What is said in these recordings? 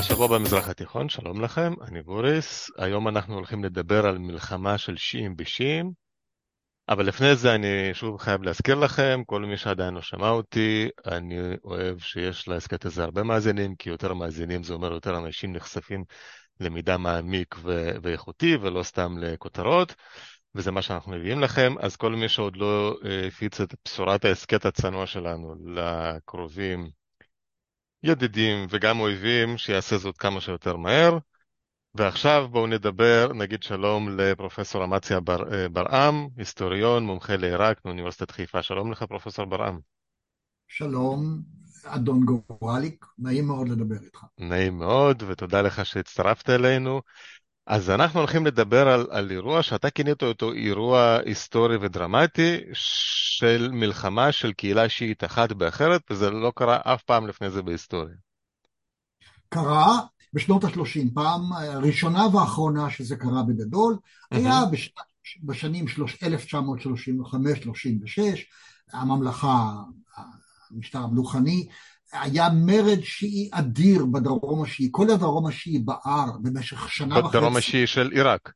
השבוע במזרח התיכון, שלום לכם, אני בוריס. היום אנחנו הולכים לדבר על מלחמה של שיעים בשיעים, אבל לפני זה אני שוב חייב להזכיר לכם, כל מי שעדיין לא שמע אותי, אני אוהב שיש להסכת הזה הרבה מאזינים, כי יותר מאזינים זה אומר יותר אנשים נחשפים למידע מעמיק ו- ואיכותי, ולא סתם לכותרות, וזה מה שאנחנו מביאים לכם. אז כל מי שעוד לא אה, הפיץ את בשורת ההסכת הצנוע שלנו לקרובים, ידידים וגם אויבים, שיעשה זאת כמה שיותר מהר. ועכשיו בואו נדבר, נגיד שלום לפרופסור אמציה בר, אה, ברעם, היסטוריון, מומחה לעיראק מאוניברסיטת חיפה. שלום לך, פרופסור ברעם. שלום, אדון גורליק, נעים מאוד לדבר איתך. נעים מאוד, ותודה לך שהצטרפת אלינו. אז אנחנו הולכים לדבר על, על אירוע שאתה כינית אותו אירוע היסטורי ודרמטי של מלחמה של קהילה שיעית אחת באחרת, וזה לא קרה אף פעם לפני זה בהיסטוריה. קרה בשנות ה-30, פעם ראשונה ואחרונה שזה קרה בגדול, mm-hmm. היה בש... בשנים 1935-36, הממלכה, המשטר המלוכני, היה מרד שיעי אדיר בדרום השיעי, כל הדרום השיעי בער במשך שנה וחצי. בדרום השיעי של עיראק.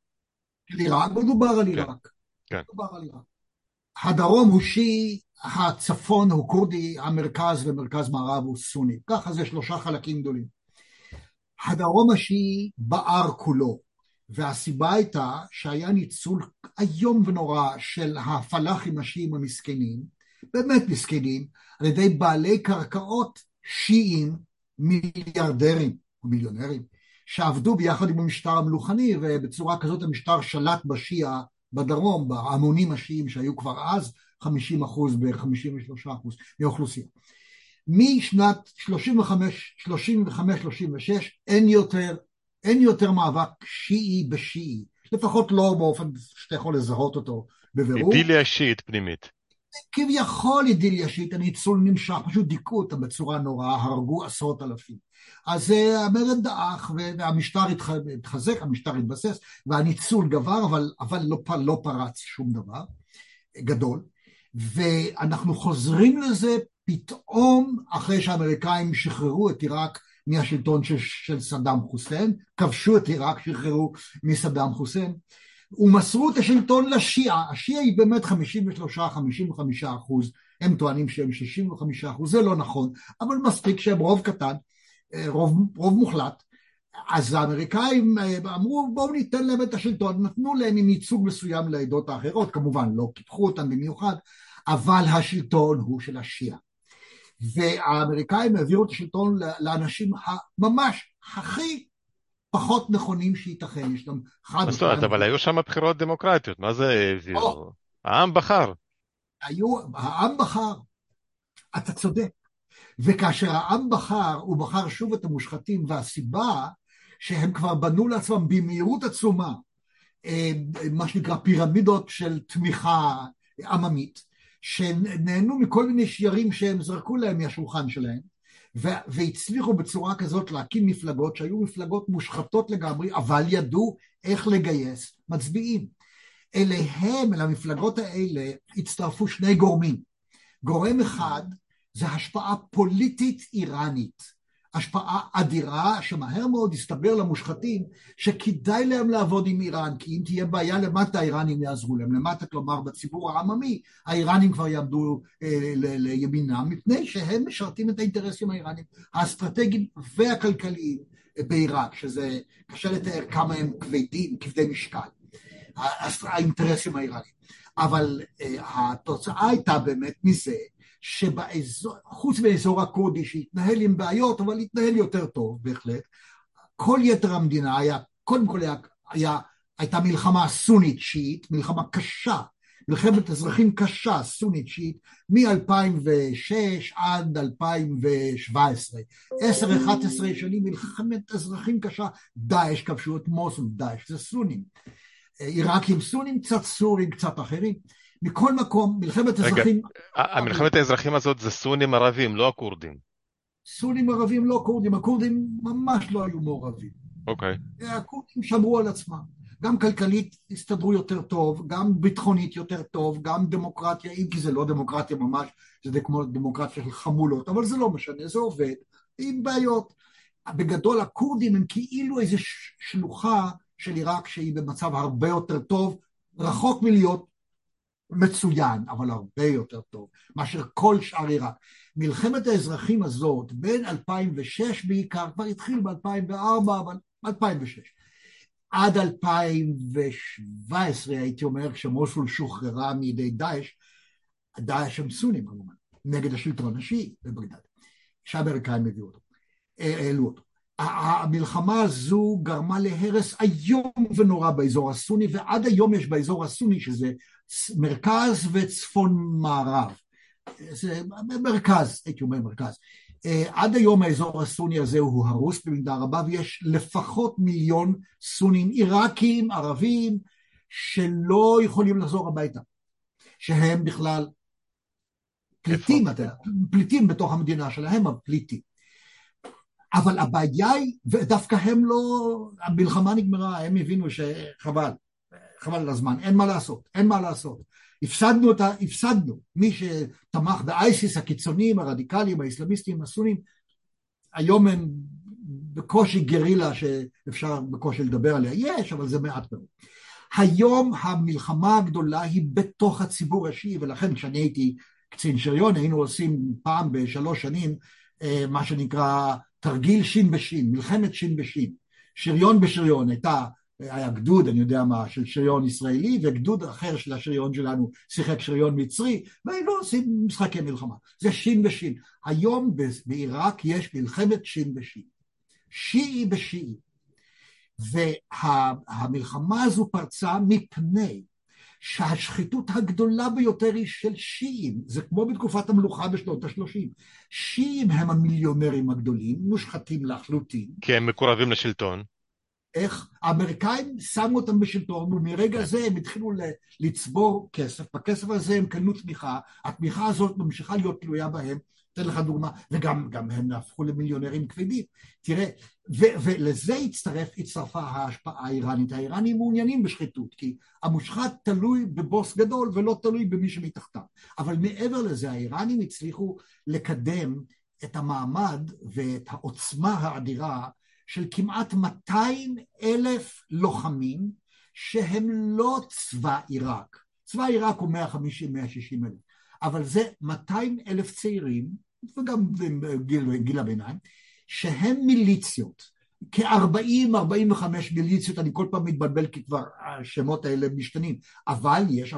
של עיראק, מדובר על עיראק. כן. מדובר על עיראק. הדרום הוא שיעי, הצפון הוא כורדי, המרכז ומרכז מערב הוא סוני. ככה זה שלושה חלקים גדולים. הדרום השיעי בער כולו, והסיבה הייתה שהיה ניצול איום ונורא של הפלאחים השיעים המסכנים, באמת מסכנים, על ידי בעלי קרקעות שיעים מיליארדרים או מיליונרים, שעבדו ביחד עם המשטר המלוכני, ובצורה כזאת המשטר שלט בשיעה בדרום, בהמונים השיעים שהיו כבר אז 50 אחוז, ב-53 אחוז מהאוכלוסייה. משנת 35-36 אין אין יותר מאבק שיעי בשיעי, לפחות לא באופן שאתה יכול לזהות אותו בבירור. אידיליה שיעית פנימית. כביכול אידיליה שיעית, הניצול נמשך, פשוט דיכאו אותה בצורה נוראה, הרגו עשרות אלפים. אז uh, המרד דעך והמשטר התחזק, המשטר התבסס, והניצול גבר, אבל, אבל לא, לא פרץ שום דבר גדול. ואנחנו חוזרים לזה פתאום אחרי שהאמריקאים שחררו את עיראק מהשלטון של, של סדאם חוסיין, כבשו את עיראק, שחררו מסדאם חוסיין, ומסרו את השלטון לשיעה, השיעה היא באמת 53-55 אחוז, הם טוענים שהם 65 אחוז, זה לא נכון, אבל מספיק שהם רוב קטן, אה, רוב, רוב מוחלט, אז האמריקאים אה, אמרו בואו ניתן להם את השלטון, נתנו להם עם ייצוג מסוים לעדות האחרות, כמובן לא קיפחו אותם במיוחד, אבל השלטון הוא של השיעה. והאמריקאים העבירו את השלטון לאנשים הממש הכי פחות נכונים שייתכן, יש גם חד... מה זאת אומרת, אבל היו שם בחירות דמוקרטיות, מה זה העבירו? העם בחר. היו, העם בחר, אתה צודק. וכאשר העם בחר, הוא בחר שוב את המושחתים, והסיבה שהם כבר בנו לעצמם במהירות עצומה, אה, מה שנקרא פירמידות של תמיכה עממית, שנהנו מכל מיני שיירים שהם זרקו להם מהשולחן שלהם, והצליחו בצורה כזאת להקים מפלגות שהיו מפלגות מושחתות לגמרי, אבל ידעו איך לגייס מצביעים. אליהם, אל המפלגות האלה, הצטרפו שני גורמים. גורם אחד זה השפעה פוליטית איראנית. השפעה אדירה שמהר מאוד הסתבר למושחתים שכדאי להם לעבוד עם איראן כי אם תהיה בעיה למטה האיראנים יעזרו להם. למטה כלומר בציבור העממי האיראנים כבר יעמדו אה, לימינם מפני שהם משרתים את האינטרסים האיראנים האסטרטגיים והכלכליים בעיראק שזה קשה לתאר כמה הם כבדים כבדי משקל האינטרסים האיראנים. אבל אה, התוצאה הייתה באמת מזה שבאזור, חוץ מאזור הכורדי שהתנהל עם בעיות, אבל התנהל יותר טוב בהחלט, כל יתר המדינה היה, קודם כל היה, היה, הייתה מלחמה סונית שיעית, מלחמה קשה, מלחמת אזרחים קשה, סונית שיעית, מ-2006 עד 2017. 10-11 שנים מלחמת אזרחים קשה, דאעש כבשו את מוסול, דאעש זה סונים. עיראקים סונים, קצת סורים, קצת אחרים. מכל מקום, מלחמת אזרחים... רגע, המלחמת האזרחים הזאת זה סונים ערבים, לא הכורדים. סונים ערבים, לא כורדים, הכורדים ממש לא היו מעורבים. אוקיי. Okay. הכורדים שמרו על עצמם. גם כלכלית הסתדרו יותר טוב, גם ביטחונית יותר טוב, גם דמוקרטיה, אם כי זה לא דמוקרטיה ממש, זה כמו דמוקרטיה של חמולות, אבל זה לא משנה, זה עובד, עם בעיות. בגדול הכורדים הם כאילו איזו שלוחה של עיראק שהיא במצב הרבה יותר טוב, רחוק מלהיות מצוין, אבל הרבה יותר טוב מאשר כל שאר עיראק. מלחמת האזרחים הזאת, בין 2006 בעיקר, כבר התחיל ב-2004, אבל 2006, עד 2017, הייתי אומר, כשמוסול שוחררה מידי דאעש, דאעש הם סונים כמובן, נגד השלטון השיעי בבגדד, שהאמריקאים הביאו אותו, אה, העלו אותו. המלחמה הזו גרמה להרס איום ונורא באזור הסוני, ועד היום יש באזור הסוני, שזה מרכז וצפון מערב, זה מרכז, הייתי אומר מרכז. אה, עד היום האזור הסוני הזה הוא הרוס במידה רבה, ויש לפחות מיליון סונים עיראקים, ערבים, שלא יכולים לחזור הביתה, שהם בכלל פליטים, אתה פליטים בתוך המדינה שלהם, אבל פליטים. אבל הבעיה היא, ודווקא הם לא, המלחמה נגמרה, הם הבינו שחבל, חבל על הזמן, אין מה לעשות, אין מה לעשות. הפסדנו אותה, הפסדנו. מי שתמך באייסיס, הקיצוניים, הרדיקליים, האסלאמיסטים, הסונים, היום הם בקושי גרילה שאפשר בקושי לדבר עליה. יש, אבל זה מעט מאוד. היום המלחמה הגדולה היא בתוך הציבור השיעי, ולכן כשאני הייתי קצין שריון, היינו עושים פעם בשלוש שנים אה, מה שנקרא תרגיל שין בשין, מלחמת שין בשין. שריון בשריון הייתה היה גדוד, אני יודע מה, של שריון ישראלי, וגדוד אחר של השריון שלנו שיחק שריון מצרי, והיינו עושים משחקי מלחמה. זה שין בשין. היום בעיראק יש מלחמת שין בשין. שיעי בשיעי. והמלחמה הזו פרצה מפני שהשחיתות הגדולה ביותר היא של שיעים, זה כמו בתקופת המלוכה בשנות ה-30. שיעים הם המיליונרים הגדולים, מושחתים לחלוטין. כי הם מקורבים לשלטון. איך האמריקאים שמו אותם בשלטון, ומרגע זה הם התחילו לצבור כסף, בכסף הזה הם קנו תמיכה, התמיכה הזאת ממשיכה להיות תלויה בהם, אתן לך דוגמה, וגם הם הפכו למיליונרים כבדים. תראה, ו- ולזה הצטרף, הצטרפה ההשפעה האיראנית. האיראנים מעוניינים בשחיתות, כי המושחת תלוי בבוס גדול ולא תלוי במי שמתחתיו. אבל מעבר לזה, האיראנים הצליחו לקדם את המעמד ואת העוצמה האדירה של כמעט 200 אלף לוחמים שהם לא צבא עיראק. צבא עיראק הוא 150-160 אלף, אבל זה 200 אלף צעירים, וגם גיל, גיל הביניים, שהם מיליציות. כ-40-45 מיליציות, אני כל פעם מתבלבל כי כבר השמות האלה משתנים, אבל יש 40-45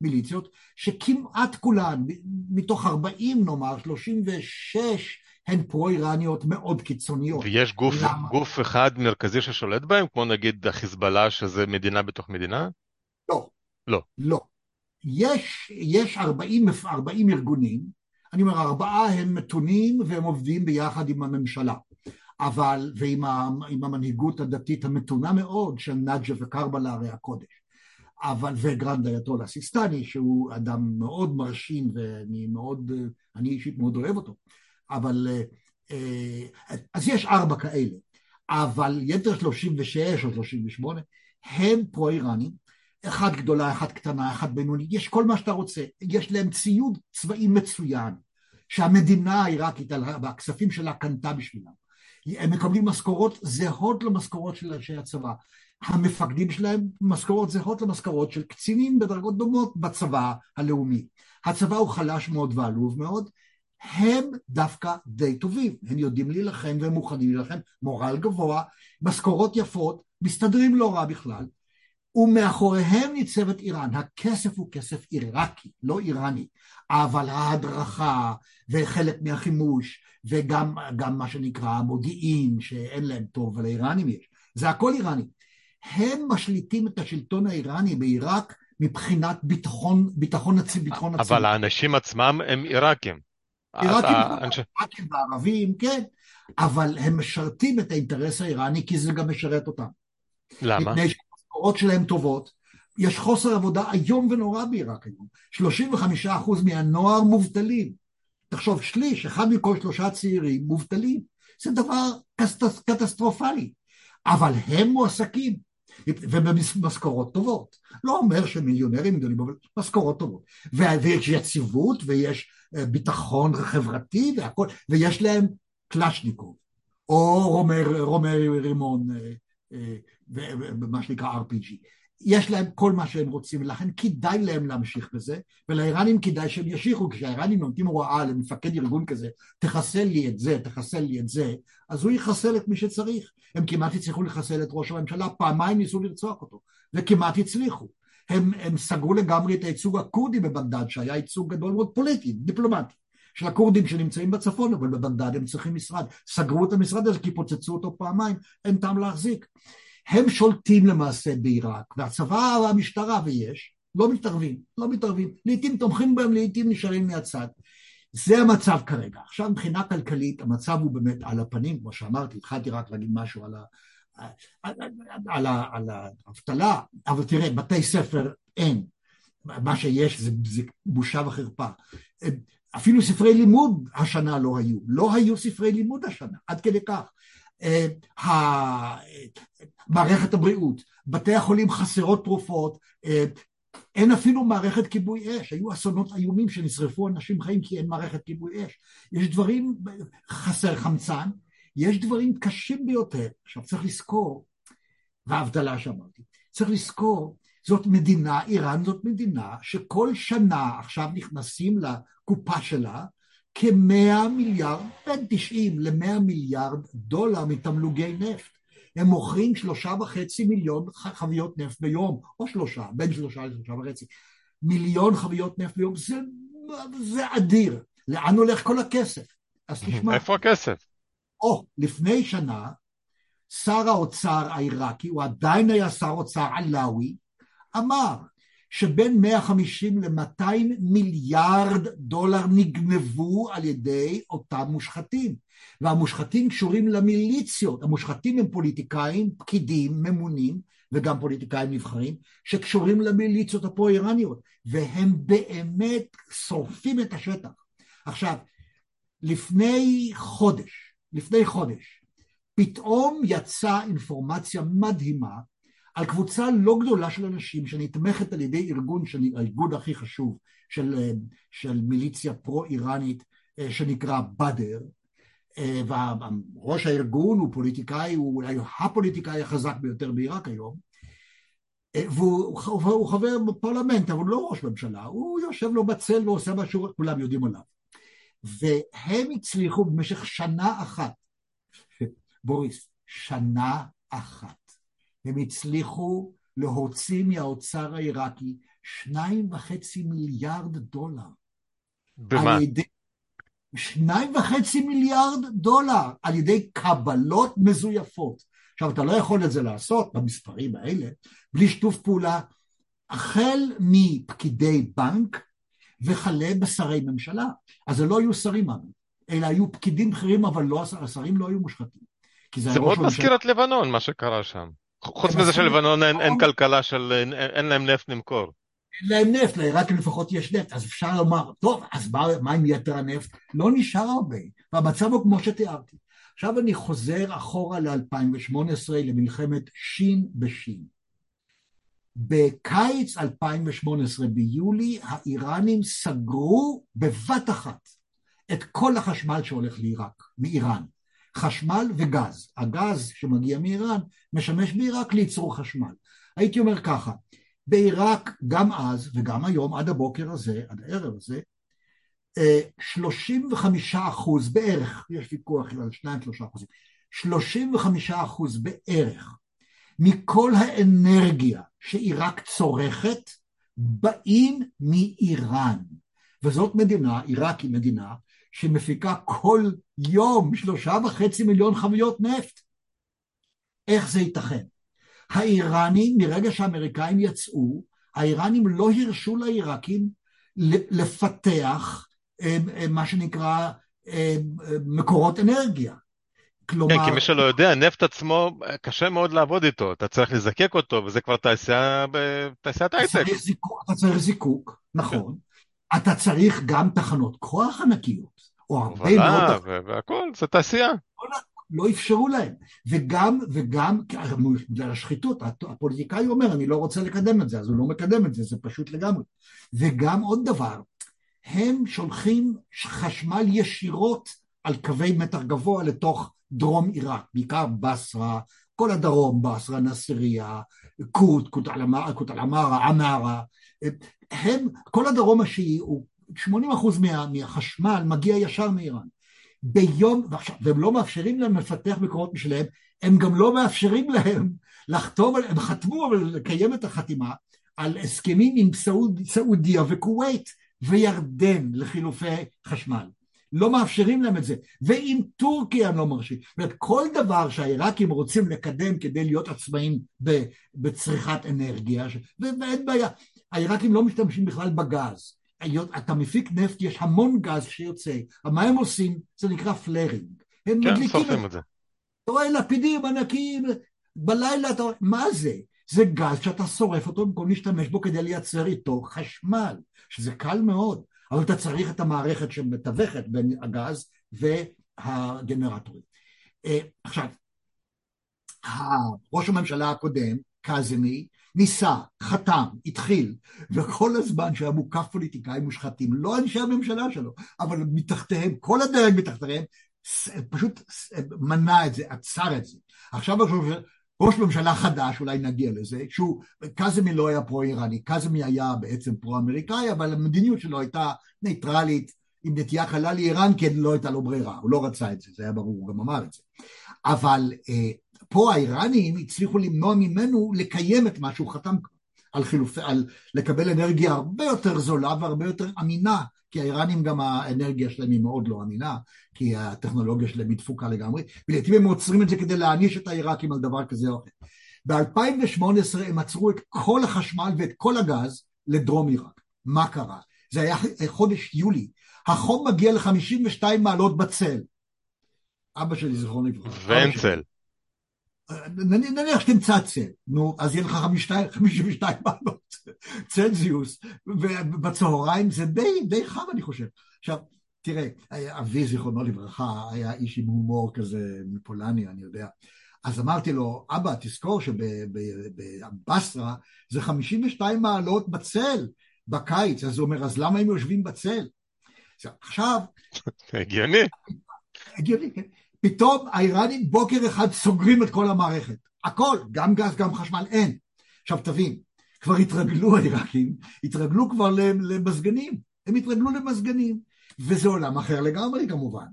מיליציות שכמעט כולן, מתוך 40 נאמר, 36 הן פרו-איראניות מאוד קיצוניות. ויש גוף, גוף אחד מרכזי ששולט בהם, כמו נגיד החיזבאללה, שזה מדינה בתוך מדינה? לא. לא. לא. יש, יש 40, 40 ארגונים, אני אומר, ארבעה הם מתונים והם עובדים ביחד עם הממשלה. אבל, ועם המנהיגות הדתית המתונה מאוד של נג'ה וקרבלה הרי הקודש. אבל, וגרנד אייתולה סיסטני, שהוא אדם מאוד מרשים ואני מאוד, אני אישית מאוד אוהב אותו. אבל, אה, אז יש ארבע כאלה, אבל יתר 36 או 38 הם פרו-איראנים, אחת גדולה, אחת קטנה, אחת בינונית, יש כל מה שאתה רוצה, יש להם ציוד צבאי מצוין, שהמדינה העיראקית, הכספים שלה קנתה בשבילם. הם מקבלים משכורות זהות למשכורות של אנשי הצבא. המפקדים שלהם משכורות זהות למשכורות של קצינים בדרגות דומות בצבא הלאומי. הצבא הוא חלש מאוד ועלוב מאוד, הם דווקא די טובים, הם יודעים להילחם והם מוכנים להילחם, מורל גבוה, משכורות יפות, מסתדרים לא רע בכלל, ומאחוריהם ניצבת איראן. הכסף הוא כסף עיראקי, לא איראני, אבל ההדרכה וחלק מהחימוש וגם מה שנקרא המודיעין, שאין להם טוב, אבל לאיראנים יש, זה הכל איראני. הם משליטים את השלטון האיראני בעיראק מבחינת ביטחון, ביטחון ביטחון עצמי. אבל האנשים עצמם הם עיראקים. עיראקים וערבים, כן, אבל הם משרתים את האינטרס האיראני כי זה גם משרת אותם. למה? מפני שהמשכורות שלהם טובות. יש חוסר עבודה איום ונורא בעיראק היום. 35% מהנוער מובטלים. תחשוב, שליש, אחד מכל שלושה צעירים מובטלים. זה דבר קטסטרופלי. אבל הם מועסקים, ובמשכורות טובות. לא אומר שהם מיליונרים גדולים, אבל משכורות טובות. ויש יציבות ויש ביטחון חברתי והכל, ויש להם קלצ'ניקוב, או רומר רימון, ומה שנקרא RPG. יש להם כל מה שהם רוצים, ולכן כדאי להם להמשיך בזה, ולאיראנים כדאי שהם ישיכו, כשהאיראנים נותנים הוראה למפקד ארגון כזה, תחסל לי את זה, תחסל לי את זה, אז הוא יחסל את מי שצריך. הם כמעט הצליחו לחסל את ראש הממשלה, פעמיים ניסו לרצוח אותו, וכמעט הצליחו. הם, הם סגרו לגמרי את הייצוג הכורדי בבגדד, שהיה ייצוג גדול מאוד פוליטי, דיפלומטי, של הכורדים שנמצאים בצפון, אבל בבגדד הם צריכים משרד. סגרו את המשרד הזה כי פוצצו אותו פעמיים, אין טעם להחזיק. הם שולטים למעשה בעיראק, והצבא והמשטרה, ויש, לא מתערבים, לא מתערבים. לעיתים תומכים בהם, לעיתים נשארים מהצד. זה המצב כרגע. עכשיו מבחינה כלכלית המצב הוא באמת על הפנים, כמו שאמרתי, התחלתי רק להגיד משהו על, ה, על, על, על האבטלה, אבל תראה, בתי ספר אין. מה שיש זה, זה בושה וחרפה. אפילו ספרי לימוד השנה לא היו, לא היו ספרי לימוד השנה, עד כדי כך. מערכת הבריאות, בתי החולים חסרות תרופות, אין אפילו מערכת כיבוי אש, היו אסונות איומים שנשרפו אנשים חיים כי אין מערכת כיבוי אש. יש דברים, חסר חמצן, יש דברים קשים ביותר. עכשיו צריך לזכור, והאבטלה שאמרתי, צריך לזכור, זאת מדינה, איראן זאת מדינה שכל שנה עכשיו נכנסים לקופה שלה כמאה מיליארד, בין 90 למאה מיליארד דולר מתמלוגי נפט. הם מוכרים שלושה וחצי מיליון חביות נפט ביום, או שלושה, בין שלושה לשלושה וחצי. מיליון חביות נפט ביום, זה, זה אדיר. לאן הולך כל הכסף? אז תשמע. איפה הכסף? או, לפני שנה, שר האוצר העיראקי, הוא עדיין היה שר אוצר עלאווי, אמר שבין 150 ל-200 מיליארד דולר נגנבו על ידי אותם מושחתים. והמושחתים קשורים למיליציות, המושחתים הם פוליטיקאים, פקידים, ממונים, וגם פוליטיקאים נבחרים, שקשורים למיליציות הפרו-איראניות, והם באמת שורפים את השטח. עכשיו, לפני חודש, לפני חודש, פתאום יצאה אינפורמציה מדהימה על קבוצה לא גדולה של אנשים שנתמכת על ידי ארגון, הארגון הכי חשוב של, של מיליציה פרו-איראנית שנקרא בדר, וראש הארגון הוא פוליטיקאי, הוא אולי הפוליטיקאי החזק ביותר בעיראק היום, והוא הוא חבר בפרלמנט, אבל הוא לא ראש ממשלה, הוא יושב לו בצל ועושה מה שכולם יודעים עליו. והם הצליחו במשך שנה אחת, בוריס, שנה אחת, הם הצליחו להוציא מהאוצר העיראקי שניים וחצי מיליארד דולר. במה? ידי שניים וחצי מיליארד דולר על ידי קבלות מזויפות. עכשיו, אתה לא יכול את זה לעשות במספרים האלה בלי שיתוף פעולה החל מפקידי בנק וכלה בשרי ממשלה. אז זה לא היו שרים, אלא היו פקידים בכירים, אבל לא, השרים לא היו מושחתים. זה, זה מאוד מזכיר את לבנון, מה שקרה שם. חוץ מזה שלבנון אין, אין כלכלה של, אין, אין להם נפט למכור. אין להם נפט, לעיראקים לפחות יש נפט, אז אפשר לומר, טוב, אז מה, מה עם יתר הנפט? לא נשאר הרבה, והמצב הוא כמו שתיארתי. עכשיו אני חוזר אחורה ל-2018, למלחמת שין בשין. בקיץ 2018, ביולי, האיראנים סגרו בבת אחת את כל החשמל שהולך לעיראק, מאיראן. חשמל וגז. הגז שמגיע מאיראן משמש בעיראק לייצור חשמל. הייתי אומר ככה, בעיראק גם אז וגם היום עד הבוקר הזה, עד הערב הזה, 35 אה, אחוז בערך, יש ויכוח על 2-3 אחוזים, 35 אחוז בערך מכל האנרגיה שעיראק צורכת באים מאיראן. וזאת מדינה, עיראק היא מדינה, שמפיקה כל יום שלושה וחצי מיליון חביות נפט. איך זה ייתכן? האיראנים, מרגע שהאמריקאים יצאו, האיראנים לא הרשו לעיראקים לפתח אה, אה, מה שנקרא אה, מקורות אנרגיה. כלומר... כן, כי מי שלא יודע, נפט עצמו, קשה מאוד לעבוד איתו, אתה צריך לזקק אותו, וזה כבר תעשייה, תעשיית הייטק. אתה צריך זיקוק, נכון. אתה צריך גם תחנות כוח ענקיות, או הרבה מאוד... והכל, זה תעשייה. לא אפשרו להם. וגם, וגם, בגלל השחיתות, הפוליטיקאי אומר, אני לא רוצה לקדם את זה, אז הוא לא מקדם את זה, זה פשוט לגמרי. וגם עוד דבר, הם שולחים חשמל ישירות על קווי מתח גבוה לתוך דרום עיראק, בעיקר בסרה, כל הדרום, בסרה, נסריה, קוט, קוט אל-עמארה, עמארה, הם, כל הדרום השיעי הוא 80 אחוז מה, מהחשמל מגיע ישר מאיראן. ביום, ועכשיו, והם לא מאפשרים להם לפתח מקורות משלהם, הם גם לא מאפשרים להם לחתום, הם חתמו אבל לקיים את החתימה על הסכמים עם סעוד, סעודיה וכווית וירדן לחילופי חשמל. לא מאפשרים להם את זה, ועם טורקיה הם לא מרשים. זאת אומרת, כל דבר שהעיראקים רוצים לקדם כדי להיות עצמאים בצריכת אנרגיה, ואין בעיה, העיראקים לא משתמשים בכלל בגז. אתה מפיק נפט, יש המון גז שיוצא, מה הם עושים? זה נקרא פלרינג. הם כן, מדליקים את זה. אתה רואה לפידים ענקיים, בלילה אתה רואה, מה זה? זה גז שאתה שורף אותו במקום להשתמש בו כדי לייצר איתו חשמל, שזה קל מאוד, אבל אתה צריך את המערכת שמתווכת בין הגז והגנרטורים. אה, עכשיו, ראש הממשלה הקודם, קאזמי, ניסה, חתם, התחיל, וכל הזמן שהיה מוקף פוליטיקאים מושחתים, לא אנשי הממשלה שלו, אבל מתחתיהם, כל הדרג מתחתיהם, פשוט מנע את זה, עצר את זה. עכשיו ראש ממשלה חדש, אולי נגיע לזה, שהוא, קזמי לא היה פרו-איראני, קזמי היה בעצם פרו-אמריקאי, אבל המדיניות שלו הייתה נייטרלית, עם נטייה קלה לאיראן, כי לא הייתה לו ברירה, הוא לא רצה את זה, זה היה ברור, הוא גם אמר את זה. אבל אה, פה האיראנים הצליחו למנוע ממנו לקיים את מה שהוא חתם על חילופי, על לקבל אנרגיה הרבה יותר זולה והרבה יותר אמינה, כי האיראנים גם האנרגיה שלהם היא מאוד לא אמינה, כי הטכנולוגיה שלהם היא דפוקה לגמרי, ולעיתים הם עוצרים את זה כדי להעניש את העיראקים על דבר כזה או אחר. ב-2018 הם עצרו את כל החשמל ואת כל הגז לדרום עיראק. מה קרה? זה היה חודש יולי. החום מגיע ל-52 מעלות בצל. אבא שלי זיכרונו לברכה. ואין צל. נניח שתמצא צל, נו, אז יהיה לך 52 מעלות צלזיוס, ובצהריים זה די, די חם אני חושב. עכשיו, תראה, אבי זיכרונו לברכה היה איש עם הומור כזה מפולניה, אני יודע. אז אמרתי לו, אבא, תזכור שבבסרה זה 52 מעלות בצל בקיץ, אז הוא אומר, אז למה הם יושבים בצל? עכשיו... הגיוני. הגיוני, כן. פתאום האיראנים בוקר אחד סוגרים את כל המערכת. הכל, גם גז, גם חשמל, אין. עכשיו תבין, כבר התרגלו העיראקים, התרגלו כבר למזגנים, הם התרגלו למזגנים, וזה עולם אחר לגמרי כמובן.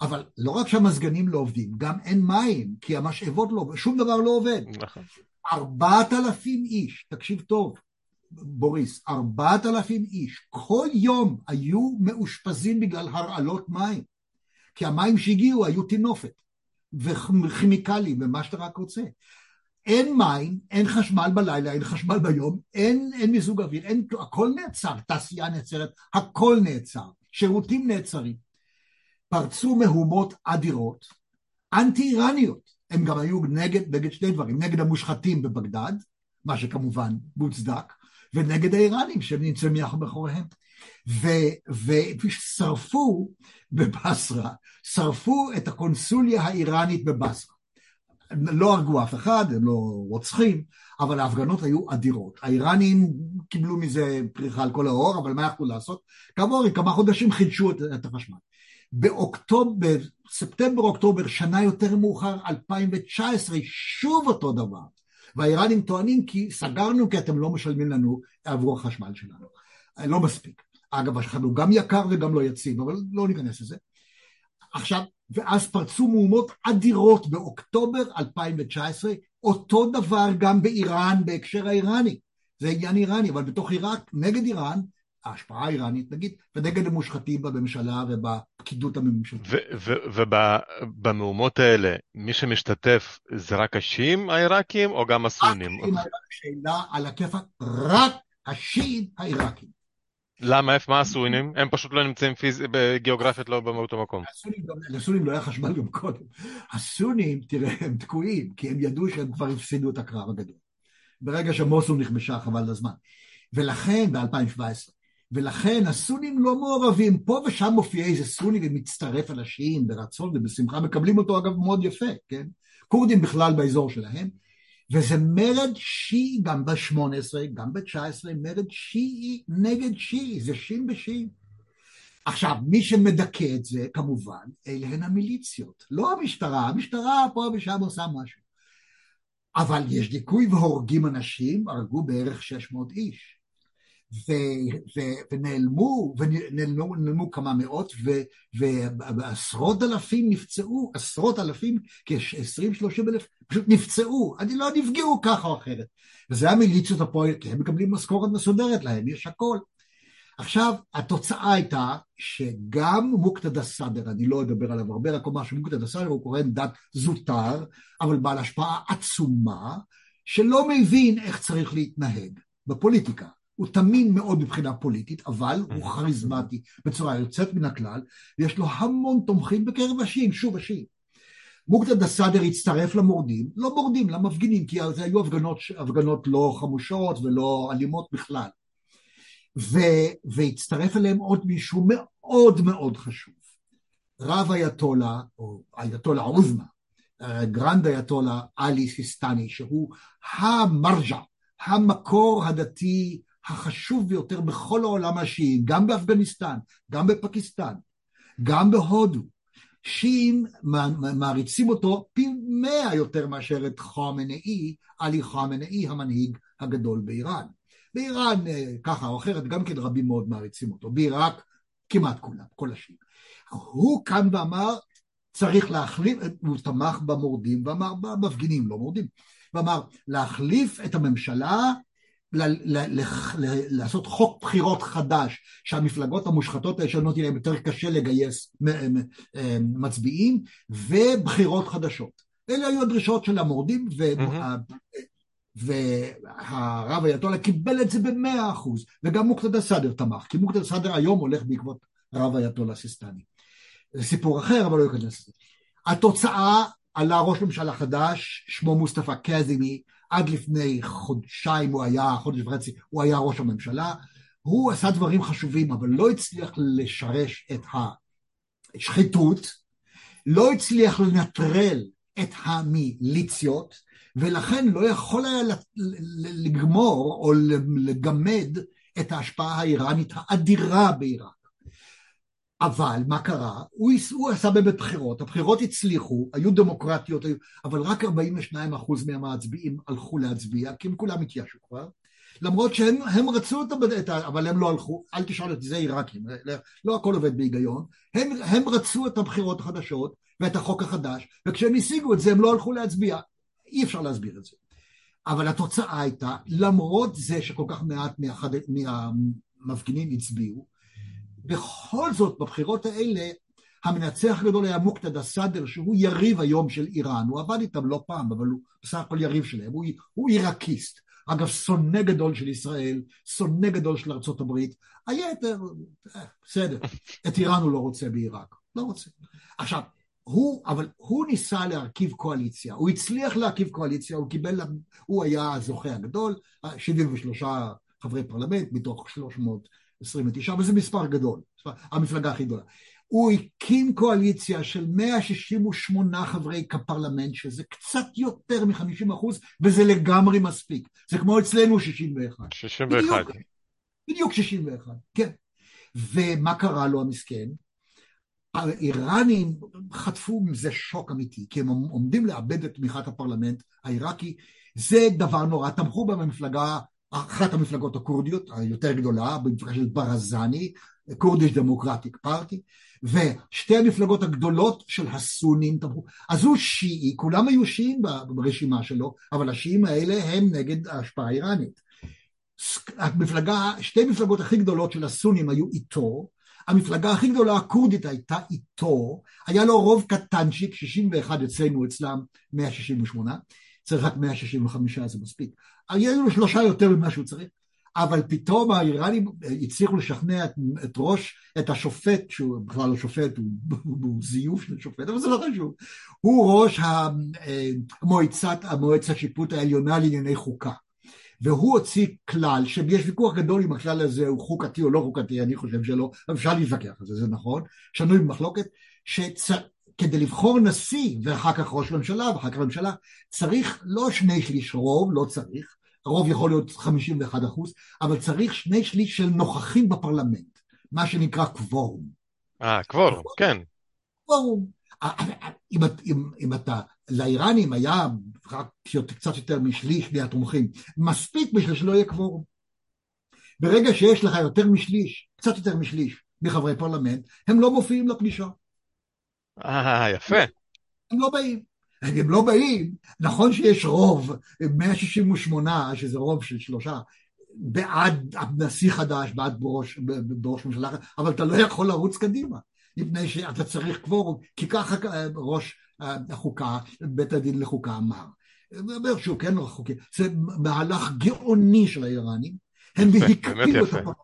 אבל לא רק שהמזגנים לא עובדים, גם אין מים, כי המשאבות לא, שום דבר לא עובד. נכון. ארבעת אלפים איש, תקשיב טוב, בוריס, ארבעת אלפים איש, כל יום היו מאושפזים בגלל הרעלות מים. כי המים שהגיעו היו טינופת וכימיקלים ומה שאתה רק רוצה. אין מים, אין חשמל בלילה, אין חשמל ביום, אין, אין מיזוג אוויר, אין, הכל נעצר, תעשייה נעצרת, הכל נעצר, שירותים נעצרים. פרצו מהומות אדירות, אנטי איראניות, הם גם היו נגד, נגד שני דברים, נגד המושחתים בבגדד, מה שכמובן מוצדק, ונגד האיראנים שהם נמצאים מאחוריהם. ושרפו בבסרה, שרפו את הקונסוליה האיראנית בבסרה. לא הרגו אף אחד, הם לא רוצחים, אבל ההפגנות היו אדירות. האיראנים קיבלו מזה פריחה על כל האור, אבל מה יכלו לעשות? כעבור כמה חודשים חידשו את, את החשמל. באוקטובר, ספטמבר-אוקטובר, שנה יותר מאוחר, 2019, שוב אותו דבר. והאיראנים טוענים כי סגרנו כי אתם לא משלמים לנו עבור החשמל שלנו. לא מספיק. אגב, השכן הוא גם יקר וגם לא יציב, אבל לא ניכנס לזה. עכשיו, ואז פרצו מהומות אדירות באוקטובר 2019, אותו דבר גם באיראן בהקשר האיראני. זה עניין איראני, אבל בתוך עיראק, נגד איראן, ההשפעה האיראנית נגיד, ונגד המושחתים בממשלה ובפקידות הממשלתית. ובמהומות האלה, מי שמשתתף זה רק השיעים העיראקים או גם הסונים? שאלה על הכיפאק, רק השיעים העיראקים. למה? איפה? מה הסונים? הם פשוט לא נמצאים פיז... בגיאוגרפית לא באותו מקום. לסונים לא היה חשמל גם קודם. הסונים, תראה, הם תקועים, כי הם ידעו שהם כבר הפסידו את הקרב הגדול. ברגע שמוסול נכבשה, חבל הזמן. ולכן, ב-2017, ולכן הסונים לא מעורבים, פה ושם מופיע איזה סוני ומצטרף השיעים ברצון ובשמחה, מקבלים אותו אגב מאוד יפה, כן? כורדים בכלל באזור שלהם, וזה מרד שיעי גם ב-18, גם ב-19, מרד שיעי נגד שיעי, זה שיעים בשיעים. עכשיו, מי שמדכא את זה, כמובן, אלה הן המיליציות, לא המשטרה, המשטרה פה ושם עושה משהו. אבל יש דיכוי והורגים אנשים, הרגו בערך 600 איש. ו, ו, ונעלמו, ונעלמו נעלמו כמה מאות, ו, ועשרות אלפים נפצעו, עשרות אלפים, כ-20-30 אלף, פשוט נפצעו, אני לא נפגעו ככה או אחרת. וזה המיליציות הפועל, כי הם מקבלים משכורת מסודרת להם, יש הכל. עכשיו, התוצאה הייתה שגם מוקתדה סאדר, אני לא אדבר עליו הרבה, רק אומר שמוקתדה סאדר הוא קורא דת זוטר, אבל בעל השפעה עצומה, שלא מבין איך צריך להתנהג בפוליטיקה. הוא תמים מאוד מבחינה פוליטית, אבל הוא כריזמטי בצורה יוצאת מן הכלל, ויש לו המון תומכים בקרב השיעים, שוב השיעים. מוקתדה סאדר הצטרף למורדים, לא מורדים, למפגינים, כי זה היו הפגנות, הפגנות לא חמושות ולא אלימות בכלל. ו, והצטרף אליהם עוד מישהו מאוד מאוד חשוב. רב אייתולה, או אייתולה עוזמה, grand אייתולה עלי סיסטני, שהוא המרג'ה, המקור הדתי החשוב ביותר בכל העולם השיעי, גם באפגניסטן, גם בפקיסטן, גם בהודו. שיעים מעריצים אותו פי מאה יותר מאשר את חומנאי, עלי חומנאי המנהיג הגדול באיראן. באיראן אה, ככה או אחרת, גם כן רבים מאוד מעריצים אותו, בעיראק כמעט כולם, כל השיעים. הוא קם ואמר, צריך להחליף, הוא תמך במורדים ואמר, במפגינים, לא מורדים, ואמר, להחליף את הממשלה, ל- ל- ל- לעשות חוק בחירות חדש, שהמפלגות המושחתות הישנות יהיה להם יותר קשה לגייס אה, מצביעים, ובחירות חדשות. אלה היו הדרישות של המורדים, mm-hmm. והרב אייתולה קיבל את זה במאה אחוז, וגם מוקתדה סאדר תמך, כי מוקתדה סאדר היום הולך בעקבות הרב אייתולה סיסטני. זה סיפור אחר, אבל לא ייכנס לזה. התוצאה עלה ראש ממשלה חדש, שמו מוסטפא קזימי, עד לפני חודשיים הוא היה, חודש וחצי, הוא היה ראש הממשלה. הוא עשה דברים חשובים, אבל לא הצליח לשרש את השחיתות, לא הצליח לנטרל את המיליציות, ולכן לא יכול היה לגמור או לגמד את ההשפעה האיראנית האדירה בעיראק. אבל מה קרה? הוא, הוא עשה באמת בחירות, הבחירות הצליחו, היו דמוקרטיות, היו, אבל רק 42% מהמצביעים הלכו להצביע, כי הם כולם התיישו כבר, למרות שהם רצו את ה... אבל הם לא הלכו, אל תשאל אותי, זה עיראקים, לא הכל עובד בהיגיון, הם, הם רצו את הבחירות החדשות ואת החוק החדש, וכשהם השיגו את זה הם לא הלכו להצביע, אי אפשר להסביר את זה. אבל התוצאה הייתה, למרות זה שכל כך מעט מהחד... מהמפגינים הצביעו, בכל זאת בבחירות האלה המנצח הגדול היה מוקתדה סאדר שהוא יריב היום של איראן, הוא עבד איתם לא פעם אבל הוא בסך הכל יריב שלהם, הוא, הוא עיראקיסט, אגב שונא גדול של ישראל, שונא גדול של ארה"ב, היתר, אה, בסדר, את איראן הוא לא רוצה בעיראק, לא רוצה. עכשיו, הוא, אבל הוא ניסה להרכיב קואליציה, הוא הצליח להרכיב קואליציה, הוא קיבל, הוא היה הזוכה הגדול, 73 חברי פרלמנט מתוך 329, וזה מספר גדול, המפלגה הכי גדולה. הוא הקים קואליציה של 168 חברי פרלמנט, שזה קצת יותר מ-50 אחוז, וזה לגמרי מספיק. זה כמו אצלנו 61. 61. בדיוק, בדיוק 61, כן. ומה קרה לו המסכן? האיראנים חטפו מזה שוק אמיתי, כי הם עומדים לאבד את תמיכת הפרלמנט העיראקי, זה דבר נורא, תמכו במפלגה, אחת המפלגות הכורדיות היותר גדולה, במפלגה של ברזני, קורדיש דמוקרטיק פארטי, ושתי המפלגות הגדולות של הסונים תמכו, אז הוא שיעי, כולם היו שיעים ברשימה שלו, אבל השיעים האלה הם נגד ההשפעה האיראנית. המפלגה, שתי מפלגות הכי גדולות של הסונים היו איתו, המפלגה הכי גדולה הכורדית הייתה איתו, היה לו רוב קטנצ'יק, 61 אצלנו, אצלם 168, צריך רק 165 זה מספיק. היו לו שלושה יותר ממה שהוא צריך, אבל פתאום האיראנים הצליחו לשכנע את, את ראש, את השופט, שהוא בכלל לא שופט, הוא, הוא, זיוף של שופט, אבל זה לא חשוב, הוא ראש המועצת, המועצת שיפוט העליונה לענייני חוקה. והוא הוציא כלל, שיש ויכוח גדול אם הכלל הזה הוא חוקתי או לא חוקתי, אני חושב שלא, אפשר להתווכח על זה, זה נכון, שנוי במחלוקת, שכדי לבחור נשיא ואחר כך ראש ממשלה ואחר כך ממשלה, צריך לא שני שליש רוב, לא צריך, הרוב יכול להיות 51 אחוז, אבל צריך שני שליש של נוכחים בפרלמנט. מה שנקרא קוורום. אה, קוורום, כן. קוורום. אם, אם, אם אתה, לאיראנים היה רק קצת יותר משליש מהתומכים, מספיק בשביל שלא יהיה קוורום. ברגע שיש לך יותר משליש, קצת יותר משליש מחברי פרלמנט, הם לא מופיעים לפגישה. אה, יפה. הם לא באים. הם לא באים, נכון שיש רוב, 168, שזה רוב של שלושה, בעד נשיא חדש, בעד בראש, בראש ממשלה, אבל אתה לא יכול לרוץ קדימה, מפני שאתה צריך קוורום, כי ככה ראש החוקה, בית הדין לחוקה אמר. אומר שהוא כן חוקי, זה מהלך גאוני של האיראנים, הם הקפיאו את הפרק,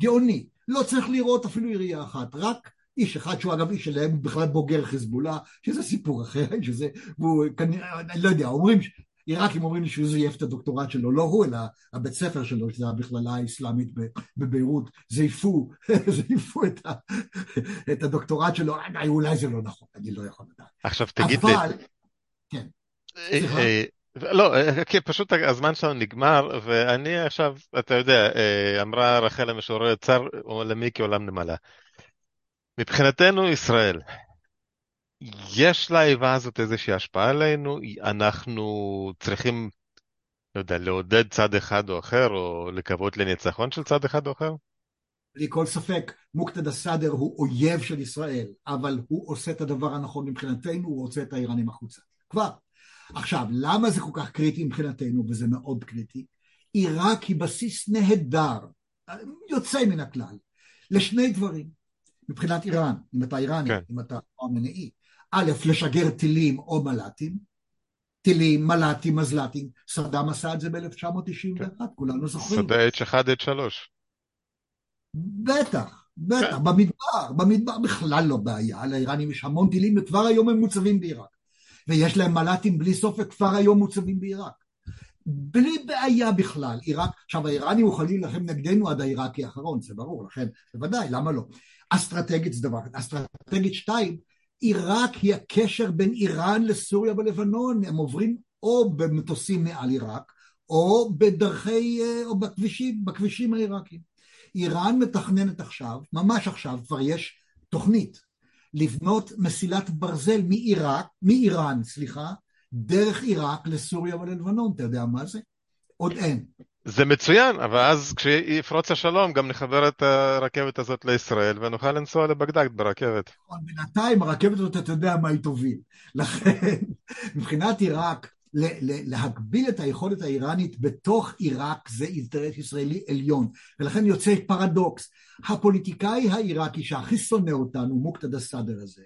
גאוני, לא צריך לראות אפילו עירייה אחת, רק איש אחד שהוא אגב איש שלהם, בכלל בוגר חיזבאללה, שזה סיפור אחר, שזה, והוא כנראה, אני לא יודע, אומרים, עיראקים אומרים לי שהוא זייף את הדוקטורט שלו, לא הוא, אלא הבית ספר שלו, שזה המכללה האסלאמית בביירות, זייפו, זייפו את, ה, את הדוקטורט שלו, אולי זה לא נכון, אני לא יכול לדעת. עכשיו תגיד לי... אבל, כן, אה, סליחה. אה, לא, אה, כי פשוט הזמן שלנו נגמר, ואני עכשיו, אתה יודע, אמרה רחל המשוררת, צר עולמי כעולם נמלה. מבחינתנו ישראל, יש לאיבה הזאת איזושהי השפעה עלינו? אנחנו צריכים, לא יודע, לעודד צד אחד או אחר, או לקוות לניצחון של צד אחד או אחר? בלי כל ספק, מוקתד א-סאדר הוא אויב של ישראל, אבל הוא עושה את הדבר הנכון מבחינתנו, הוא רוצה את האיראנים החוצה. כבר. עכשיו, למה זה כל כך קריטי מבחינתנו, וזה מאוד קריטי? עיראק היא בסיס נהדר, יוצא מן הכלל, לשני דברים. מבחינת איראן, אם אתה איראני, כן. אם אתה חמינאי, א', לשגר טילים או מל"טים, טילים, מל"טים, מזל"טים, סדאם עשה את זה ב-1991, כן. כולנו זוכרים. שדה H1, H3. בטח, בטח, כן. במדבר, במדבר בכלל לא בעיה, לאיראנים יש המון טילים וכבר היום הם מוצבים בעיראק. ויש להם מל"טים בלי סוף וכבר היום מוצבים בעיראק. בלי בעיה בכלל. עיראק, עכשיו האיראנים מוכנים להילחם נגדנו עד העיראקי האחרון, זה ברור, לכן בוודאי, למה לא? אסטרטגית זה דבר, אסטרטגית שתיים, עיראק היא הקשר בין איראן לסוריה ולבנון, הם עוברים או במטוסים מעל עיראק, או בדרכי, אה, או בכבישים, בכבישים העיראקים. איראן מתכננת עכשיו, ממש עכשיו, כבר יש תוכנית, לבנות מסילת ברזל מעיראק, מאיראן, סליחה, דרך עיראק לסוריה וללבנון, אתה יודע מה זה? עוד אין. זה מצוין, אבל אז כשיפרוץ השלום גם נחבר את הרכבת הזאת לישראל ונוכל לנסוע לבגדד ברכבת. בינתיים הרכבת הזאת, אתה יודע מה היא תוביל. לכן, מבחינת עיראק, להגביל את היכולת האיראנית בתוך עיראק זה אינטרס ישראלי עליון. ולכן יוצא פרדוקס. הפוליטיקאי העיראקי שהכי שונא אותנו, מוקתד א-סאדר הזה,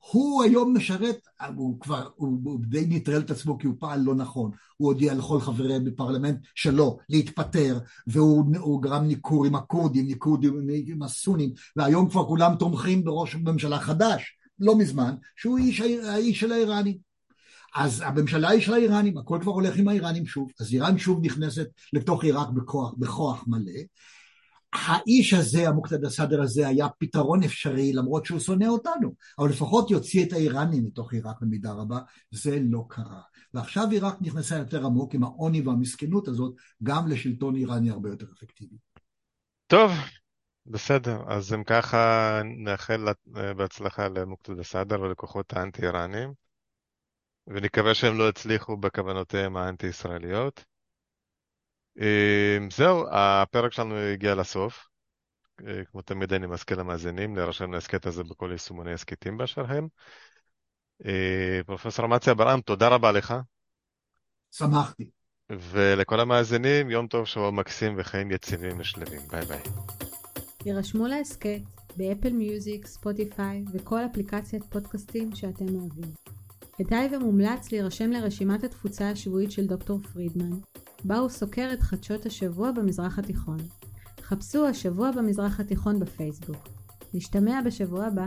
הוא היום משרת, הוא כבר, הוא, די נטרל את עצמו כי הוא פעל לא נכון, הוא הודיע לכל חברי בפרלמנט שלו להתפטר, והוא גרם ניכור עם הכורדים, ניכור עם הסונים, והיום כבר כולם תומכים בראש ממשלה חדש, לא מזמן, שהוא איש, האיש של האיראנים. אז הממשלה היא של האיראנים, הכל כבר הולך עם האיראנים שוב, אז איראן שוב נכנסת לתוך עיראק בכוח, בכוח מלא, האיש הזה, המוקתד הסאדר הזה, היה פתרון אפשרי למרות שהוא שונא אותנו, אבל לפחות יוציא את האיראנים מתוך עיראק במידה רבה, זה לא קרה. ועכשיו עיראק נכנסה יותר עמוק עם העוני והמסכנות הזאת, גם לשלטון איראני הרבה יותר אפקטיבי. טוב, בסדר, אז אם ככה נאחל בהצלחה למוקתד הסאדר ולכוחות האנטי-איראנים, ונקווה שהם לא יצליחו בכוונותיהם האנטי-ישראליות. אמ, זהו, הפרק שלנו הגיע לסוף. אה, כמו תמיד אני מזכיר למאזינים להירשם להסכת הזה בכל יישומוני הסכתים באשר הם. אה, פרופסור אמציה ברעם, תודה רבה לך. שמחתי. ולכל המאזינים, יום טוב, שבוע מקסים וחיים יציבים ושלווים. ביי ביי. יירשמו להסכת באפל מיוזיק, ספוטיפיי וכל אפליקציית פודקאסטים שאתם אוהבים. כדאי ומומלץ להירשם לרשימת התפוצה השבועית של דוקטור פרידמן, בה הוא סוקר את חדשות השבוע במזרח התיכון. חפשו השבוע במזרח התיכון בפייסבוק. נשתמע בשבוע הבא.